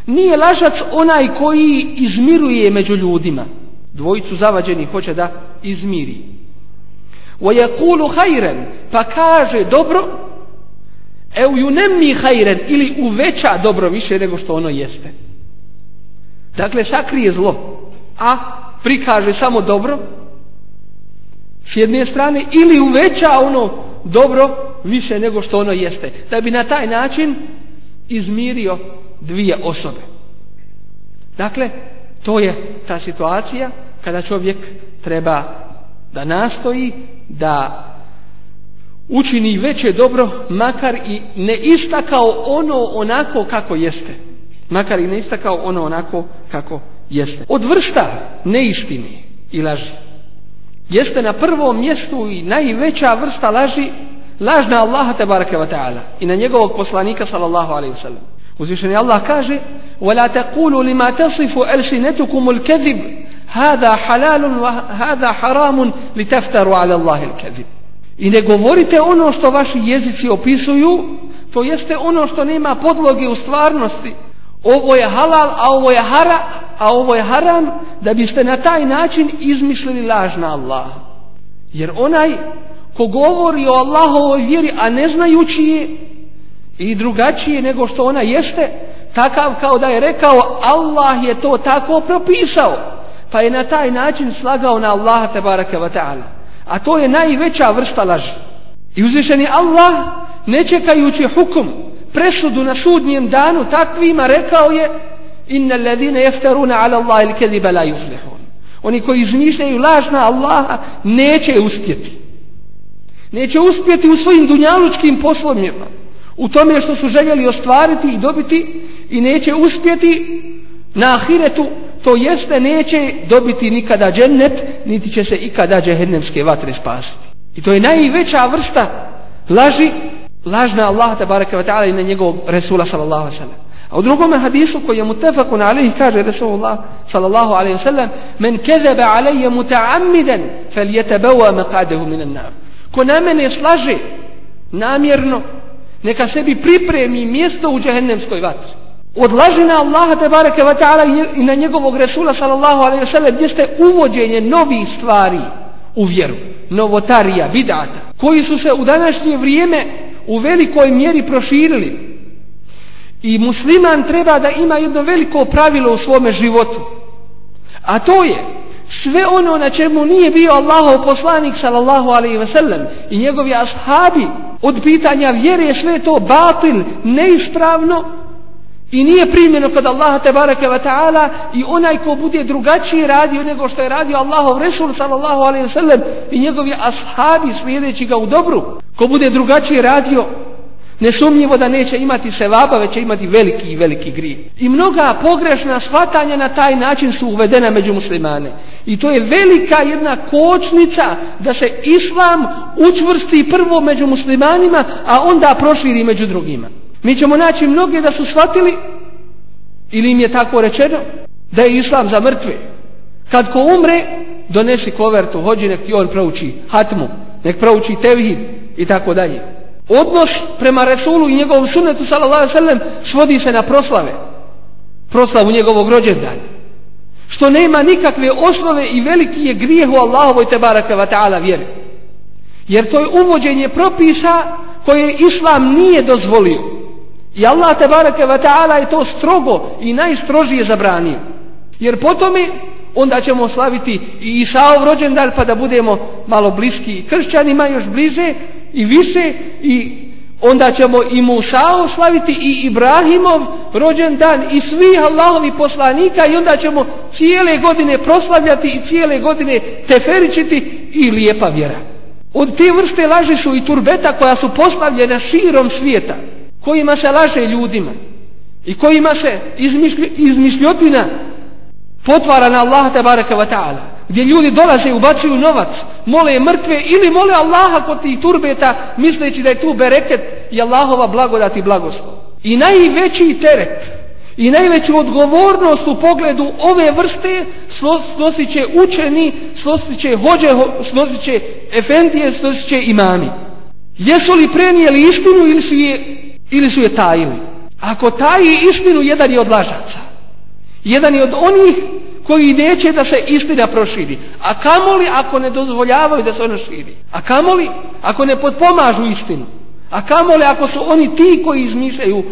nije lažac onaj koji izmiruje među ljudima dvojicu zavađenih hoće da izmiri Pa kaže dobro E ju nemi hajren ili uveća dobro više nego što ono jeste. Dakle, sakrije zlo, a prikaže samo dobro s jedne strane ili uveća ono dobro više nego što ono jeste. Da bi na taj način izmirio dvije osobe. Dakle, to je ta situacija kada čovjek treba da nastoji da učini veće dobro, makar i ne istakao ono onako kako jeste. Makar i ne istakao ono onako kako jeste. Od vrsta neistini i laži. Jeste na prvom mjestu i najveća vrsta laži, lažna Allaha tebareke wa ta'ala i na njegovog poslanika sallallahu alaihi sallam. Uzvišeni Allah kaže: وَلَا taqulu lima tasifu أَلْسِنَتُكُمُ al-kadhib, hada halalun wa hada haramun اللَّهِ ala i ne govorite ono što vaši jezici opisuju, to jeste ono što nema podloge u stvarnosti. Ovo je halal, a ovo je, hara, a ovo je haram, da biste na taj način izmislili lažna na Allah. Jer onaj ko govori o Allahovoj vjeri, a ne znajući je i drugačije nego što ona jeste, takav kao da je rekao Allah je to tako propisao, pa je na taj način slagao na Allaha te wa ta'ala. A to je najveća vrsta laži. I uzvišeni Allah, ne čekajući hukum, presudu na sudnjem danu, takvima rekao je Inna alladhina yaftaruna ala Allahi al la yuflihun. Oni koji izmišljaju laž na Allaha neće uspjeti. Neće uspjeti u svojim dunjalučkim poslovima, u tome što su željeli ostvariti i dobiti i neće uspjeti na ahiretu to jeste neće dobiti nikada džennet, niti će se ikada džehennemske vatre spasiti. I to je najveća vrsta laži, lažna Allah tabaraka wa ta'ala i na njegovog Resula sallallahu alaihi sallam. A u drugom hadisu koji je mutafakun alaihi kaže Resulullah sallallahu alaihi sallam men kezebe alaihi muta'amiden fel jetebewa maqadehu minan nam. Ko na mene slaže namjerno neka sebi pripremi mjesto u džehennemskoj vatri od Allaha te bareke ve taala i na njegovog resula sallallahu alejhi ve sellem jeste uvođenje novih stvari u vjeru, novotarija, bidata, koji su se u današnje vrijeme u velikoj mjeri proširili. I musliman treba da ima jedno veliko pravilo u svome životu. A to je sve ono na čemu nije bio Allahov poslanik sallallahu alejhi ve sellem i njegovi ashabi od pitanja vjere je sve to batil, neispravno i nije primjeno kod Allaha bareke ve taala i onaj ko bude drugačije radio nego što je radio Allahov Resul sallallahu alejhi ve sellem i njegovi ashabi svijedeći ga u dobru, ko bude drugačije radio nesumnjivo da neće imati sevaba, već će imati veliki i veliki grije. I mnoga pogrešna shvatanja na taj način su uvedena među muslimane. I to je velika jedna kočnica da se islam učvrsti prvo među muslimanima, a onda proširi među drugima. Mi ćemo naći mnoge da su shvatili ili im je tako rečeno da je islam za mrtve. Kad ko umre, donesi kovertu, hođi nek ti on prouči hatmu, nek prouči tevhid i tako dalje. Odnos prema Resulu i njegovom sunetu sallallahu sallam svodi se na proslave. Proslavu njegovog rođendana. Što nema nikakve osnove i veliki je grijeh u Allahovoj tebaraka wa ta'ala vjeri. Jer to je uvođenje propisa koje Islam nije dozvolio. I Allah tabaraka wa ta'ala je to strogo i najstrožije zabranio. Jer po tome onda ćemo slaviti i Isaov rođendan pa da budemo malo bliski i kršćanima još bliže i više i onda ćemo i Musao slaviti i Ibrahimov rođendan i svi Allahovi poslanika i onda ćemo cijele godine proslavljati i cijele godine teferičiti i lijepa vjera. Od te vrste laži su i turbeta koja su poslavljena širom svijeta kojima se laže ljudima i kojima se izmišljotina potvara na Allaha baraka wa ta'ala gdje ljudi dolaze, ubacuju novac, mole mrtve ili mole Allaha kod tih turbeta misleći da je tu bereket i Allahova blagodat i blagoslov. I najveći teret i najveću odgovornost u pogledu ove vrste snosit će učeni, snosit će hođe, snosit će efendije, snosit će imami. Jesu li prenijeli istinu ili su je ili su je tajili. Ako taji istinu, jedan je od lažaca. Jedan je od onih koji neće da se istina proširi. A kamoli ako ne dozvoljavaju da se ona širi. A kamoli ako ne potpomažu istinu. A kamoli ako su oni ti koji izmišljaju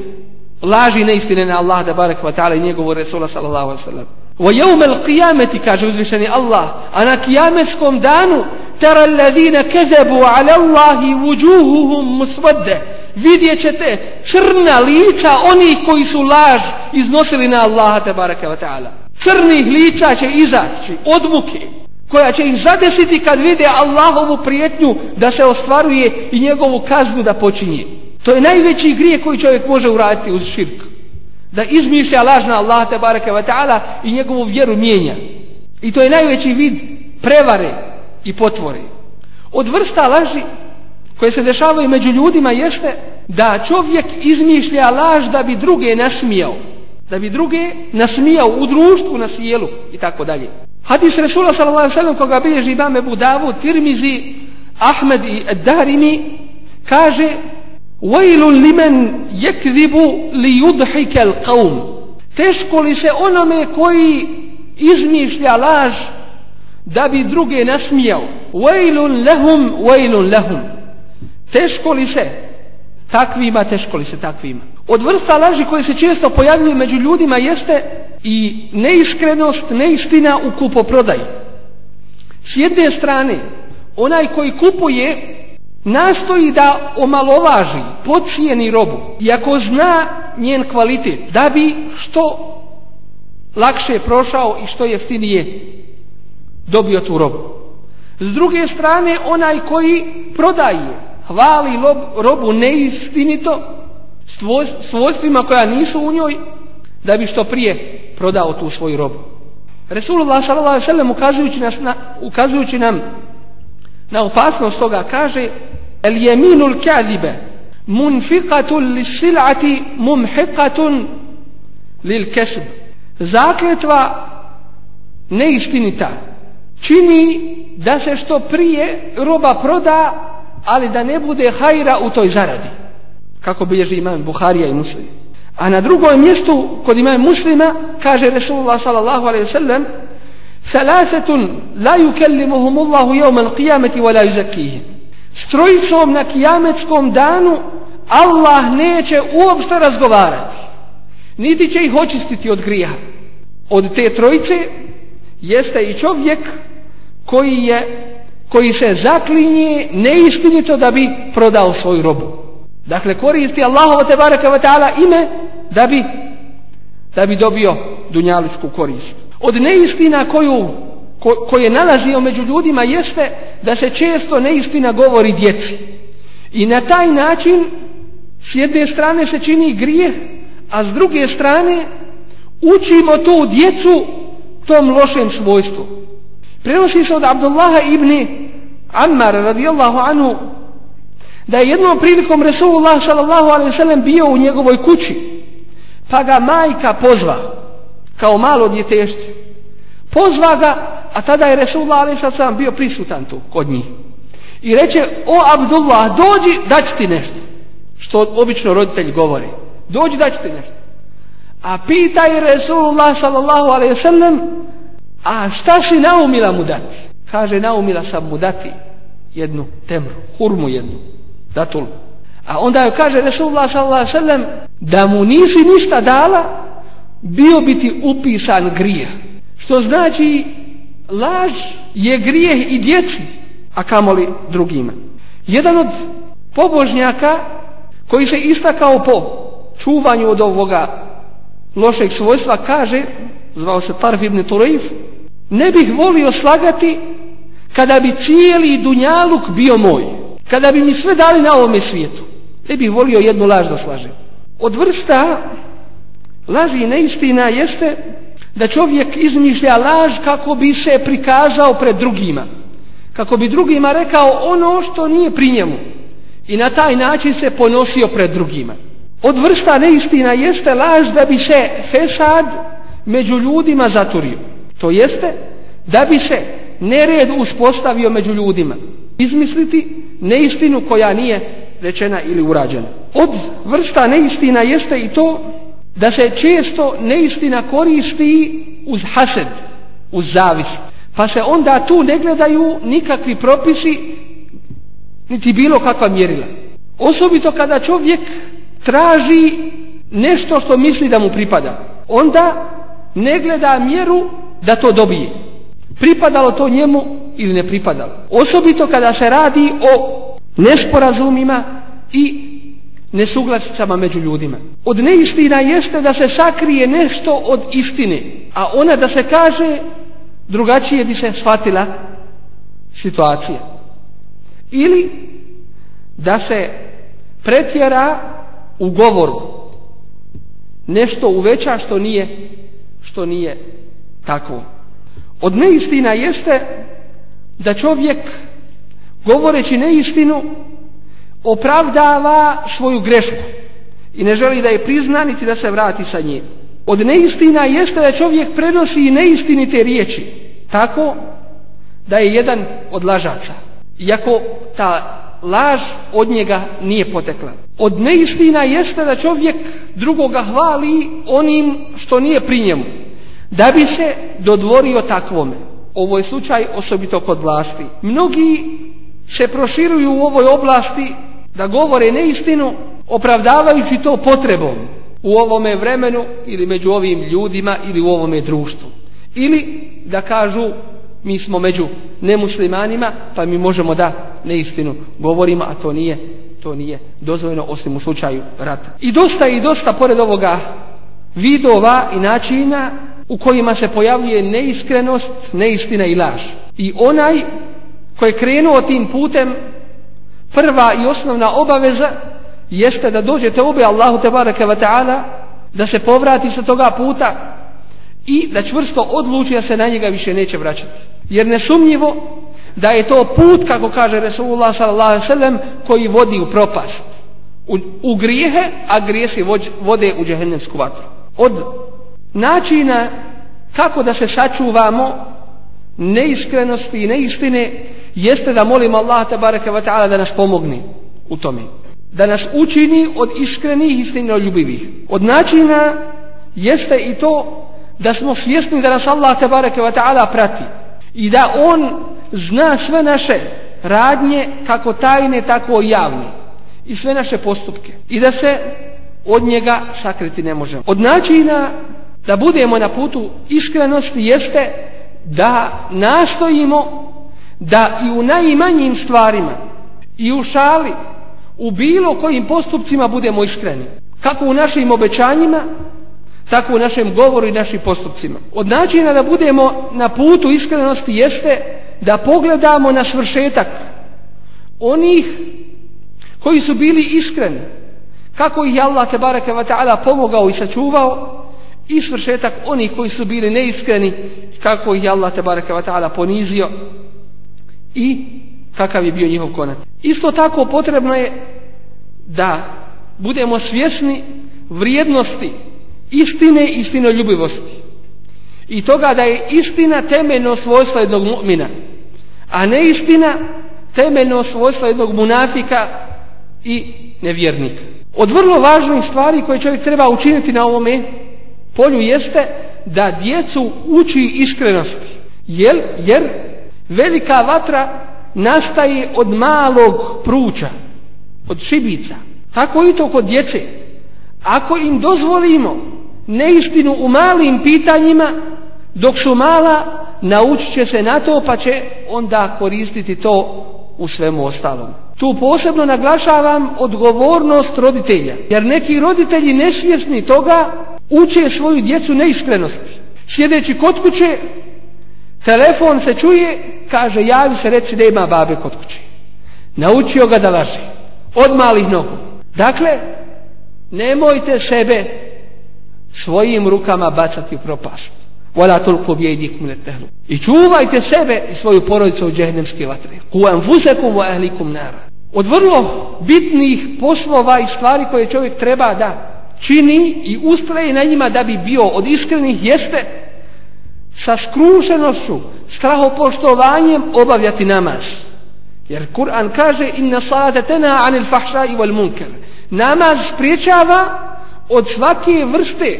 laži neistine na Allah da barek vatala i njegovu Resula sallallahu sallam al kaže uzvišeni Allah, a na kijametskom danu tara kezebu ala Allahi vujuhuhum musvadde vidjet ćete crna lica onih koji su laž iznosili na Allaha tabaraka wa ta'ala crnih lica će izaći od muke koja će ih zadesiti kad vide Allahovu prijetnju da se ostvaruje i njegovu kaznu da počinje to je najveći grije koji čovjek može uraditi uz širk da izmišlja lažna Allah bareke ve ta'ala i njegovu vjeru mijenja. I to je najveći vid prevare i potvore. Od vrsta laži koje se dešavaju među ljudima jeste da čovjek izmišlja laž da bi druge nasmijao. Da bi druge nasmijao u društvu, na sjelu i tako dalje. Hadis Resula s.a.v. koga bilježi imam Budavu, Tirmizi, Ahmed i Darimi kaže limen li Teško li se onome koji izmišlja laž da bi druge nasmijao. وَيْلٌ لَهُمْ Teško li se takvima, teško li se takvima. Od vrsta laži koje se često pojavljuju među ljudima jeste i neiskrenost, neistina u kupoprodaji. S jedne strane, onaj koji kupuje nastoji da omalovaži, podcijeni robu, ako zna njen kvalitet, da bi što lakše prošao i što jeftinije dobio tu robu. S druge strane, onaj koji prodaje, hvali robu neistinito, svojstvima koja nisu u njoj, da bi što prije prodao tu svoju robu. Resulullah s.a.v. ukazujući, ukazujući nam na opasnost toga kaže اليمين الكاذبة منفقة للسلعة ممحقة للكسب zakletva neistinita čini da se što prije roba proda ali da ne bude hajra u toj zaradi kako bilježi imam Buharija i Muslim a na drugom mjestu kod imam Muslima kaže Resulullah sallallahu alaihi sallam ثلاثة لا يكلمهم الله يوم wa la يزكيهم s trojicom na kijametskom danu Allah neće uopšte razgovarati. Niti će ih očistiti od grija. Od te trojice jeste i čovjek koji, je, koji se zaklinje neistinito da bi prodao svoju robu. Dakle, koristi Allahovo te baraka ime da bi, da bi dobio dunjaličku korist. Od neistina koju ko, koji je nalazio među ljudima jeste da se često neistina govori djeci. I na taj način s jedne strane se čini grijeh, a s druge strane učimo tu djecu tom lošem svojstvu. Prenosi se od Abdullaha ibn Ammar radijallahu anhu da je jednom prilikom Resulullah sallam bio u njegovoj kući pa ga majka pozva kao malo djetešće pozva ga a tada je Resulullah sam bio prisutan tu kod njih. I reče, o Abdullah, dođi dać ti nešto. Što obično roditelj govori. Dođi daći ti nešto. A pita sallallahu Resulullah sallam A šta si naumila mu dati? Kaže, naumila sam mu dati jednu temru, hurmu jednu, datul. A onda joj kaže Resulullah sallam da mu nisi ništa dala, bio bi ti upisan grija. Što znači Laž je grijeh i djeci, a kamoli drugima. Jedan od pobožnjaka koji se istakao po čuvanju od ovoga lošeg svojstva kaže, zvao se Tarf ibn Turaif, ne bih volio slagati kada bi cijeli dunjaluk bio moj, kada bi mi sve dali na ovome svijetu. Ne bih volio jednu laž da slažem. Od vrsta laži i neistina jeste da čovjek izmišlja laž kako bi se prikazao pred drugima. Kako bi drugima rekao ono što nije pri njemu. I na taj način se ponosio pred drugima. Od vrsta neistina jeste laž da bi se fesad među ljudima zaturio. To jeste da bi se nered uspostavio među ljudima. Izmisliti neistinu koja nije rečena ili urađena. Od vrsta neistina jeste i to da se često neistina koristi uz hased, uz zavis. Pa se onda tu ne gledaju nikakvi propisi, niti bilo kakva mjerila. Osobito kada čovjek traži nešto što misli da mu pripada, onda ne gleda mjeru da to dobije. Pripadalo to njemu ili ne pripadalo. Osobito kada se radi o nesporazumima i nesuglasicama među ljudima. Od neistina jeste da se sakrije nešto od istine, a ona da se kaže drugačije bi se shvatila situacija. Ili da se pretjera u govoru nešto uveća što nije što nije tako. Od neistina jeste da čovjek govoreći neistinu opravdava svoju grešku i ne želi da je prizna niti da se vrati sa njim. Od neistina jeste da čovjek prenosi i neistinite riječi tako da je jedan od lažaca. Iako ta laž od njega nije potekla. Od neistina jeste da čovjek drugoga hvali onim što nije pri njemu, da bi se dodvorio takvome. Ovo je slučaj osobito kod vlasti. Mnogi se proširuju u ovoj oblasti da govore neistinu opravdavajući to potrebom u ovome vremenu ili među ovim ljudima ili u ovome društvu. Ili da kažu mi smo među nemuslimanima pa mi možemo da neistinu govorimo, a to nije, to nije dozvoljeno osim u slučaju rata. I dosta i dosta pored ovoga vidova i načina u kojima se pojavljuje neiskrenost, neistina i laž. I onaj koji je krenuo tim putem prva i osnovna obaveza jeste da dođete obe Allahu tebareke ve taala da se povrati sa toga puta i da čvrsto odluči da se na njega više neće vraćati. Jer nesumnjivo da je to put, kako kaže Resulullah s.a.v. koji vodi u propast. U, grijehe, a grijesi vode u džehennemsku vatru. Od načina kako da se sačuvamo neiskrenosti i neistine jeste da molim Allah tabaraka ve da nas pomogne u tome. Da nas učini od iskrenih i istinoljubivih. Od načina jeste i to da smo svjesni da nas Allah tabaraka ve prati i da On zna sve naše radnje kako tajne tako i javne i sve naše postupke i da se od njega sakriti ne možemo. Od načina da budemo na putu iskrenosti jeste da nastojimo da i u najmanjim stvarima i u šali u bilo kojim postupcima budemo iskreni. Kako u našim obećanjima, tako u našem govoru i našim postupcima. Od načina da budemo na putu iskrenosti jeste da pogledamo na svršetak onih koji su bili iskreni, kako ih je Allah tebareke ve pomogao i sačuvao i svršetak onih koji su bili neiskreni, kako ih je Allah tebareke ve ponizio i kakav je bio njihov konac. Isto tako potrebno je da budemo svjesni vrijednosti istine i istinoljubivosti. I toga da je istina temeljno svojstvo jednog mu'mina, a ne istina temeljno svojstvo jednog munafika i nevjernika. Od vrlo važnih stvari koje čovjek treba učiniti na ovome polju jeste da djecu uči iskrenosti. Jer, jer Velika vatra nastaje od malog pruća, od šibica. Tako i to kod djece. Ako im dozvolimo neistinu u malim pitanjima, dok su mala, naučit će se na to pa će onda koristiti to u svemu ostalom. Tu posebno naglašavam odgovornost roditelja, jer neki roditelji nesvjesni toga uče svoju djecu neiskrenosti. Sjedeći kod kuće, Telefon se čuje, kaže, javi se, reći da ima babe kod kuće. Naučio ga da laže. Od malih nogu. Dakle, nemojte sebe svojim rukama bacati u propast. Vola tulku bijedikum I čuvajte sebe i svoju porodicu od džehnemske vatre. Kuvam vuzekom wa ahlikum nara. Od vrlo bitnih poslova i stvari koje čovjek treba da čini i ustraje na njima da bi bio od iskrenih jeste sa skrušenošću, strahopoštovanjem obavljati namaz. Jer Kur'an kaže inna salate tena anil fahša i wal munker. Namaz spriječava od svake vrste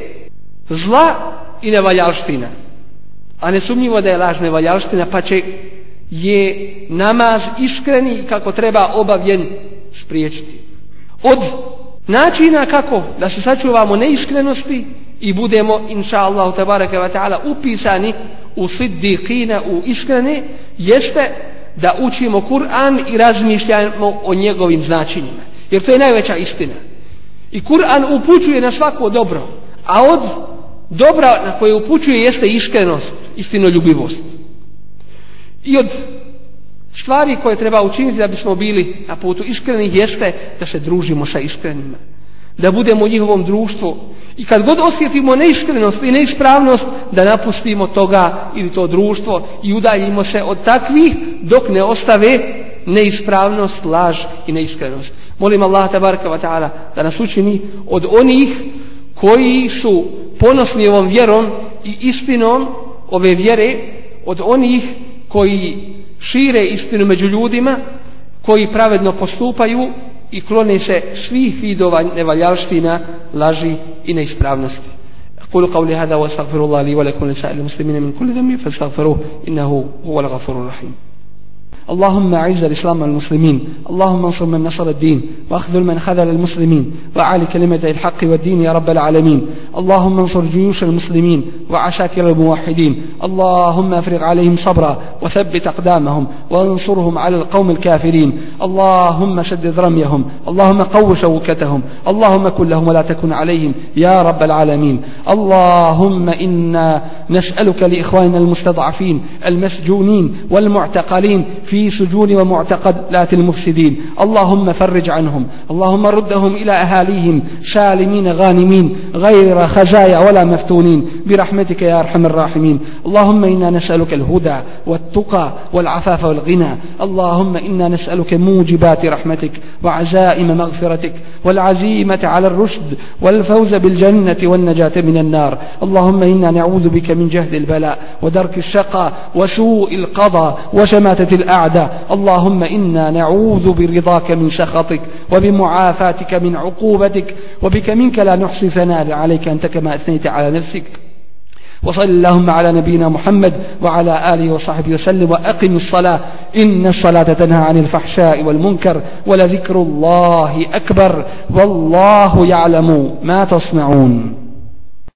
zla i nevaljalština. A nesumnjivo da je laž nevaljalština pa će je namaz iskreni kako treba obavljen spriječiti. Od načina kako da se sačuvamo neiskrenosti i budemo inša Allahu tabaraka wa ta'ala upisani u siddiqina u iskreni jeste da učimo Kur'an i razmišljamo o njegovim značinjima jer to je najveća istina i Kur'an upućuje na svako dobro a od dobra na koje upućuje jeste iskrenost istinoljubivost i od stvari koje treba učiniti da bismo bili na putu iskrenih jeste da se družimo sa iskrenima da budemo u njihovom društvu i kad god osjetimo neiskrenost i neispravnost da napustimo toga ili to društvo i udaljimo se od takvih dok ne ostave neispravnost, laž i neiskrenost. Molim Allah tabaraka da nas učini od onih koji su ponosni ovom vjerom i istinom ove vjere od onih koji šire istinu među ljudima, koji pravedno postupaju i klone se svih vidova nevaljalština, laži i neispravnosti. أقول قولي هذا وأستغفر الله لي ولكم لسائر المسلمين من كل ذنب فاستغفروه إنه هو الغفور الرحيم اللهم أعز الإسلام والمسلمين اللهم انصر من نصر الدين واخذل من خذل المسلمين وعال كلمة الحق والدين يا رب العالمين اللهم انصر جيوش المسلمين وعساكر الموحدين اللهم افرغ عليهم صبرا وثبت أقدامهم وانصرهم على القوم الكافرين اللهم سدد رميهم اللهم قو شوكتهم اللهم كن لهم ولا تكن عليهم يا رب العالمين اللهم إنا نسألك لإخواننا المستضعفين المسجونين والمعتقلين في في سجون ومعتقلات المفسدين اللهم فرج عنهم اللهم ردهم إلى أهاليهم سالمين غانمين غير خزايا ولا مفتونين برحمتك يا أرحم الراحمين اللهم إنا نسألك الهدى والتقى والعفاف والغنى اللهم إنا نسألك موجبات رحمتك وعزائم مغفرتك والعزيمة على الرشد والفوز بالجنة والنجاة من النار اللهم إنا نعوذ بك من جهد البلاء ودرك الشقى وسوء القضاء وشماتة الأعداء سعدا اللهم إنا نعوذ برضاك من سخطك وبمعافاتك من عقوبتك وبك منك لا نحصي ثناء عليك أنت كما أثنيت على نفسك وصل اللهم على نبينا محمد وعلى آله وصحبه وسلم وأقم الصلاة إن الصلاة تنهى عن الفحشاء والمنكر ولذكر الله أكبر والله يعلم ما تصنعون